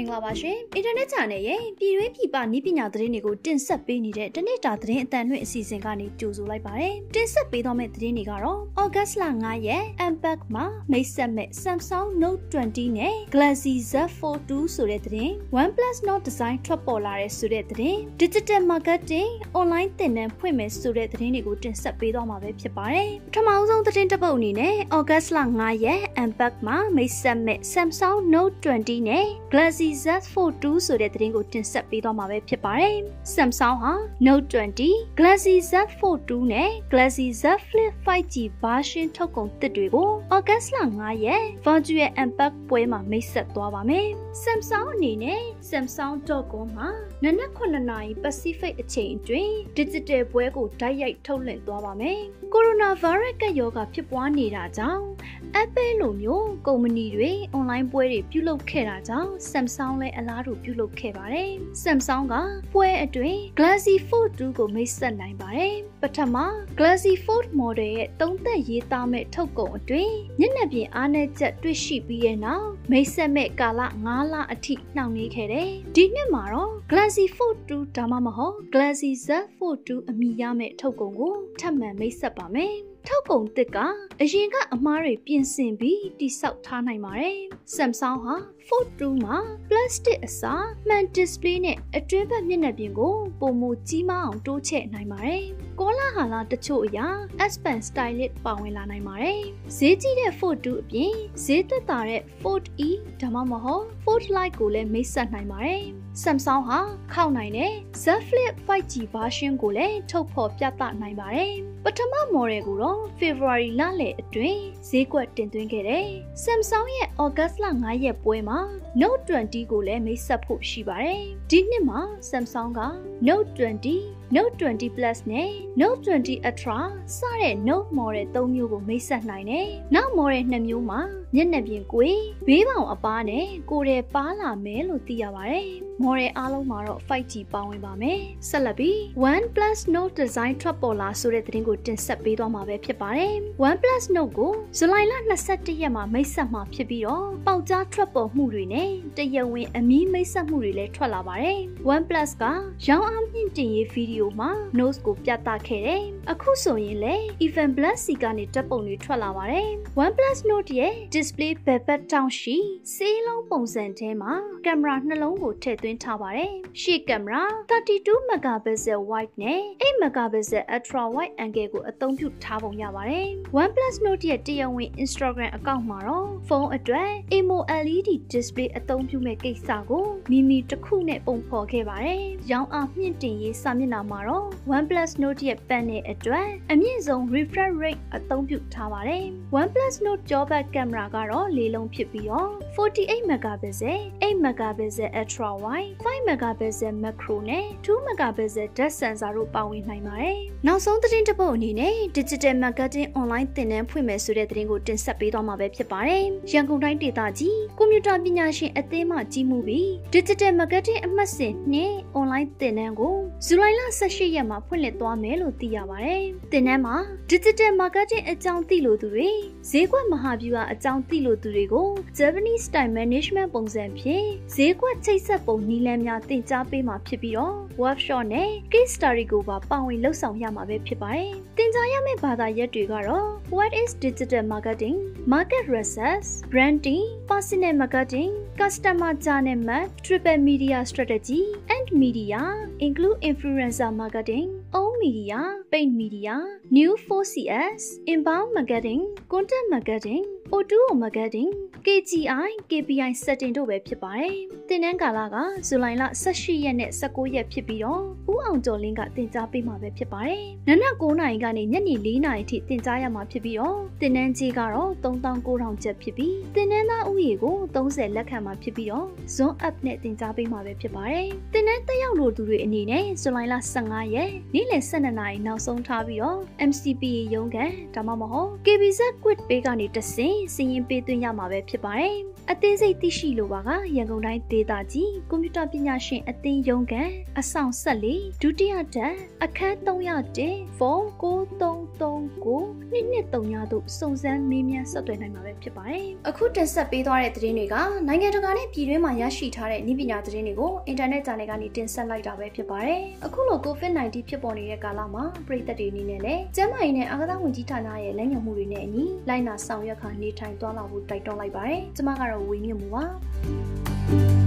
င်္ဂလာပါရှင်။ Internet Channel ရဲ့ပြည်တွင်းပြည်ပနည်းပညာသတင်းတွေကိုတင်ဆက်ပေးနေတဲ့တနေ့တာသတင်းအတန်လွှင့်အစီအစဉ်ကနေကြိုဆိုလိုက်ပါတယ်။တင်ဆက်ပေးသွားမယ့်သတင်းတွေကတော့ August လ9ရက် Unpack မှာမိတ်ဆက်မဲ့ Samsung Note 20နဲ့ Galaxy Z Fold 2ဆိုတဲ့သတင်း OnePlus Note Design ထွက်ပေါ်လာတဲ့ဆိုတဲ့သတင်း Digital Marketing Online သင်တန်းဖွင့်မယ်ဆိုတဲ့သတင်းတွေကိုတင်ဆက်ပေးသွားမှာပဲဖြစ်ပါတယ်။ပထမဆုံးသတင်းတစ်ပုဒ်အနေနဲ့ August လ9ရက် Unpack မှာမိတ်ဆက်မဲ့ Samsung Note 20နဲ့ Galaxy Z Fold 2ဆိုတဲ့သတင်းကိုတင်ဆက်ပေးသွားမှာပဲဖြစ်ပါတယ်။ Samsung ဟာ Note 20, Galaxy Z Fold 2နဲ့ Galaxy Z Flip 5G version ထုတ်ကုန်သစ်တွေကို August လ9ရက် Virtual Unpack ပွဲမှာမိတ်ဆက်သွားပါမယ်။ Samsung အနေနဲ့ Samsung.com မှာနနက်9နာရီ Pacific အချိန်အတွင်း Digital ပွဲကိုတိုက်ရိုက်ထုတ်လွှင့်သွားပါမယ်။ Coronavirus ကပ်ရောဂါဖြစ်ပွားနေတာကြောင့် Apple လိုမျိုးကုမ္ပဏီတွေ online ပွဲတွေပြုလုပ်ခဲ့တာကြောင့် Samsung လည်းအလားတူပြုလုပ်ခဲ့ပါတယ်။ Samsung ကပွဲအတွင်း Galaxy Fold 2ကိုမိတ်ဆက်နိုင်ပါတယ်။ပထမ Galaxy Fold model ရဲ့သုံးသက်ရေးသားမဲ့ထုတ်ကုန်အတွင်းညနေပြင်အားနည်းချက်တွေ့ရှိပြီးတဲ့နောက်မိတ်ဆက်မဲ့ကာလ9လအထိနှောင့်နှေးခဲ့တယ်။ဒီနှစ်မှာတော့ Galaxy Fold 2ဒါမှမဟုတ် Galaxy Z Fold 2အမိရမဲ့ထုတ်ကုန်ကိုထပ်မံမိတ်ဆက်ပါမယ်။ ထောက်ကုန်တစ်ကအရင်ကအမားတွေပြင်ဆင်ပြီးတိဆောက်ထားနိုင်ပါတယ်။ Samsung ဟာ Fold 2မှာ plastic အစားမှန် display နဲ့အတွင်းဘက်မျက်နှာပြင်ကိုပုံမကြီးမားအောင်တိုးချဲ့နိုင်ပါတယ်။ကောလာဟာလာတချို့အရာ S Pen Stylish ပါဝင်လာနိုင်ပါတယ်။ဈေးကြီးတဲ့ Fold 2အပြင်ဈေးသက်သာတဲ့ Fold E ဒါမှမဟုတ် Fold Lite ကိုလည်းမိတ်ဆက်နိုင်ပါတယ်။ Samsung ဟာခောက်နိုင်တဲ့ Z Flip 5G version ကိုလည်းထုတ်ဖော်ပြသနိုင်ပါတယ်။ ပထမ model ကိုတော့ February လလယ်အတွင်းဈေးကွက်တင်သွင်းခဲ့တယ်။ Samsung ရဲ့ August လ9ရက်ပွဲမှာ Note 20ကိုလည်းမိတ်ဆက်ဖို့ရှိပါတယ်။ဒီနှစ်မှာ Samsung က Note 20 Note 20 Plus နဲ့ Note 20 Ultra စတဲ့ Note model 3မျိုးကိုမိတ်ဆက်နိုင်တယ်။နောက် model 2မျိုးမှာမျက်နှာပြင်ကွေးဘေးပေါင်အပားနဲ့ကိုယ်တယ်ပါလာမယ်လို့သိရပါတယ်။ model အားလုံးမှာတော့ 5G ပါဝင်ပါမယ်။ဆက်လက်ပြီး OnePlus Note Design ထွက်ပေါ်လာဆိုတဲ့သတင်းကိုတင်ဆက်ပေးသွားမှာပဲဖြစ်ပါတယ်။ OnePlus Note ကိုဇူလိုင်လ22ရက်မှာမိတ်ဆက်မှာဖြစ်ပြီးတော့ပေါက်ကြားထွက်ပေါ်မှုတွေနဲ့တရဝင်းအမီးမိတ်ဆက်မှုတွေလည်းထွက်လာပါတယ်။ OnePlus ကရောင်းအားမြင့်တင်ရေးဗီဒီယိုမှာ Note ကိုပြသခဲ့တယ်။အခုဆိုရင်လည်း Even Black စီကနေတပ်ပုံတွေထွက်လာပါတယ်။ OnePlus Note ရဲ့ display ဘက်ဘက်တောင်ရှိစေးလုံးပုံစံထဲမှာကင်မရာနှလုံးကိုထည့်သွင်းထားပါတယ်။ရှေ့ကင်မရာ32 megapixel wide နဲ့8 megapixel ultra wide angle ကိုအသုံးပြုထားပုံရပါတယ်။ OnePlus Note ရဲ့တရားဝင် Instagram အကောင့်မှာတော့ဖုန်းအတွက် AMOLED display အသုံးပြုမဲ့ကိစ္စကိုမိမိတစ်ခုနဲ့ပုံဖော်ခဲ့ပါတယ်။ရောင်းအားမြင့်တင်ရေးစာမျက်နှာမှာတော့ OnePlus Note ရဲ့ panel အတွက်အမြင့်ဆုံး refresh rate အသုံးပြုထားပါတယ်။ OnePlus Note ကြောဘက်ကင်မရာကတော့လေးလုံးဖြစ်ပြီးတော့48 megapixel, 8 megapixel ultra wide, 5 megapixel macro နဲ့2 megapixel depth sensor တို့ပါဝင်နိုင်ပါတယ်။နောက်ဆုံးသတင်းတစ်ပုဒ်အနေနဲ့ digital marketing online သင်တန်းဖွင့်မယ်ဆိုတဲ့သတင်းကိုတင်ဆက်ပေးသွားမှာပဲဖြစ်ပါတယ်။ရန်ကုန်တိုင်းဒေသကြီးကွန်ပျူတာပညာရှင်အသင်းမှကြီးမှုပြီး digital marketing အမှတ်စဉ်နဲ့ online သင်တန်းကိုဇူလိုင်လ18ရက်မှာဖွင့်လှစ်သွားမယ်လို့သိရပါတယ်။သင်တန်းမှာ digital marketing အကြောင်းသိလို့သူတွေဈေးကွက်မဟာဗျူဟာအကြောင်းသိလို့သူတွေကို Japanese style management ပုံစံဖြင့်ဈေးကွက်ချိတ်ဆက်ပုံနည်းလမ်းများသင်ကြားပေးမှာဖြစ်ပြီးတော့ workshop နဲ့ case study ကိုပါပါဝင်လှုပ်ဆောင်ရမှာပဲဖြစ်ပါတယ်။သင်ကြားရမယ့်ဘာသာရပ်တွေကတော့ What is digital marketing, market research, branding, personal marketing, customer journey map, triple media strategy, and media, include influencer marketing, own media, paid media, new 4CS, inbound marketing, content marketing, O2O marketing, KGI, KPI setting တို့ပဲဖြစ်ပါတယ်။သင်တန်းကာလကဇူလိုင်လ18ရက်နဲ့19ရက်ဖြစ်ပြီးတော့ဦးအောင်ကျော်လင်းကသင်ကြားပေးမှာပဲဖြစ်ပါတယ်။နနက်9နာရီကနေညနေ4နာရီထိသင်ကြားရမှာဖြစ်ပြီးတော့သင်တန်းကြီးကတော့3900ကျပ်ဖြစ်ပြီးသင်တန်းသားဦးရေကို30လက်ခံမှာဖြစ်ပြီးတော့ Zoom app နဲ့သင်ကြားပေးမှာပဲဖြစ်ပါတယ်။သင်တန်းတက်ရောက်လို့သူတွေအနေနဲ့ဇူလိုင်လ15ရက်နေ့လယ်12နာရီနောက်ဆုံးထားပြီးတော့ MCPA ရုံးကန်ဒါမှမဟုတ် KBZ Quit Pay ကနေတဆင့်စီရင်ပေးသွင်းရမှာပဲဖြစ်ပါတယ်။ အသေးစိတ်သိရှိလိုပါကရန်ကုန်တိုင်းဒေသကြီးကွန်ပျူတာပညာရှင်အသင်းရုံးကအဆောင်ဆက်လေးဒုတိယတက်အခန်း301ဖုန်း9339နှစ်နှစ်3ညသို့စုံစမ်းမေးမြန်းဆက်သွယ်နိုင်မှာပဲဖြစ်ပါတယ်။အခုတင်ဆက်ပေးသွားတဲ့သတင်းတွေကနိုင်ငံတကာနဲ့ပြည်တွင်းမှာရရှိထားတဲ့နည်းပညာသတင်းတွေကိုအင်တာနက်ဂျာနယ်ကနေတင်ဆက်လိုက်တာပဲဖြစ်ပါတယ်။အခုလို COVID-19 ဖြစ်ပေါ်နေတဲ့ကာလမှာပြည်သက်တွေအနေနဲ့လည်းကျန်းမာရေးနဲ့အာကစားဝန်ကြီးဌာနရဲ့လမ်းညွှန်မှုတွေနဲ့အညီလိုက်နာဆောင်ရွက်ခါနေထိုင်သွားလာဖို့တိုက်တွန်းလိုက်ပါတယ်။ကျွန်မကတော့ဝေမြင့်မှုပါ။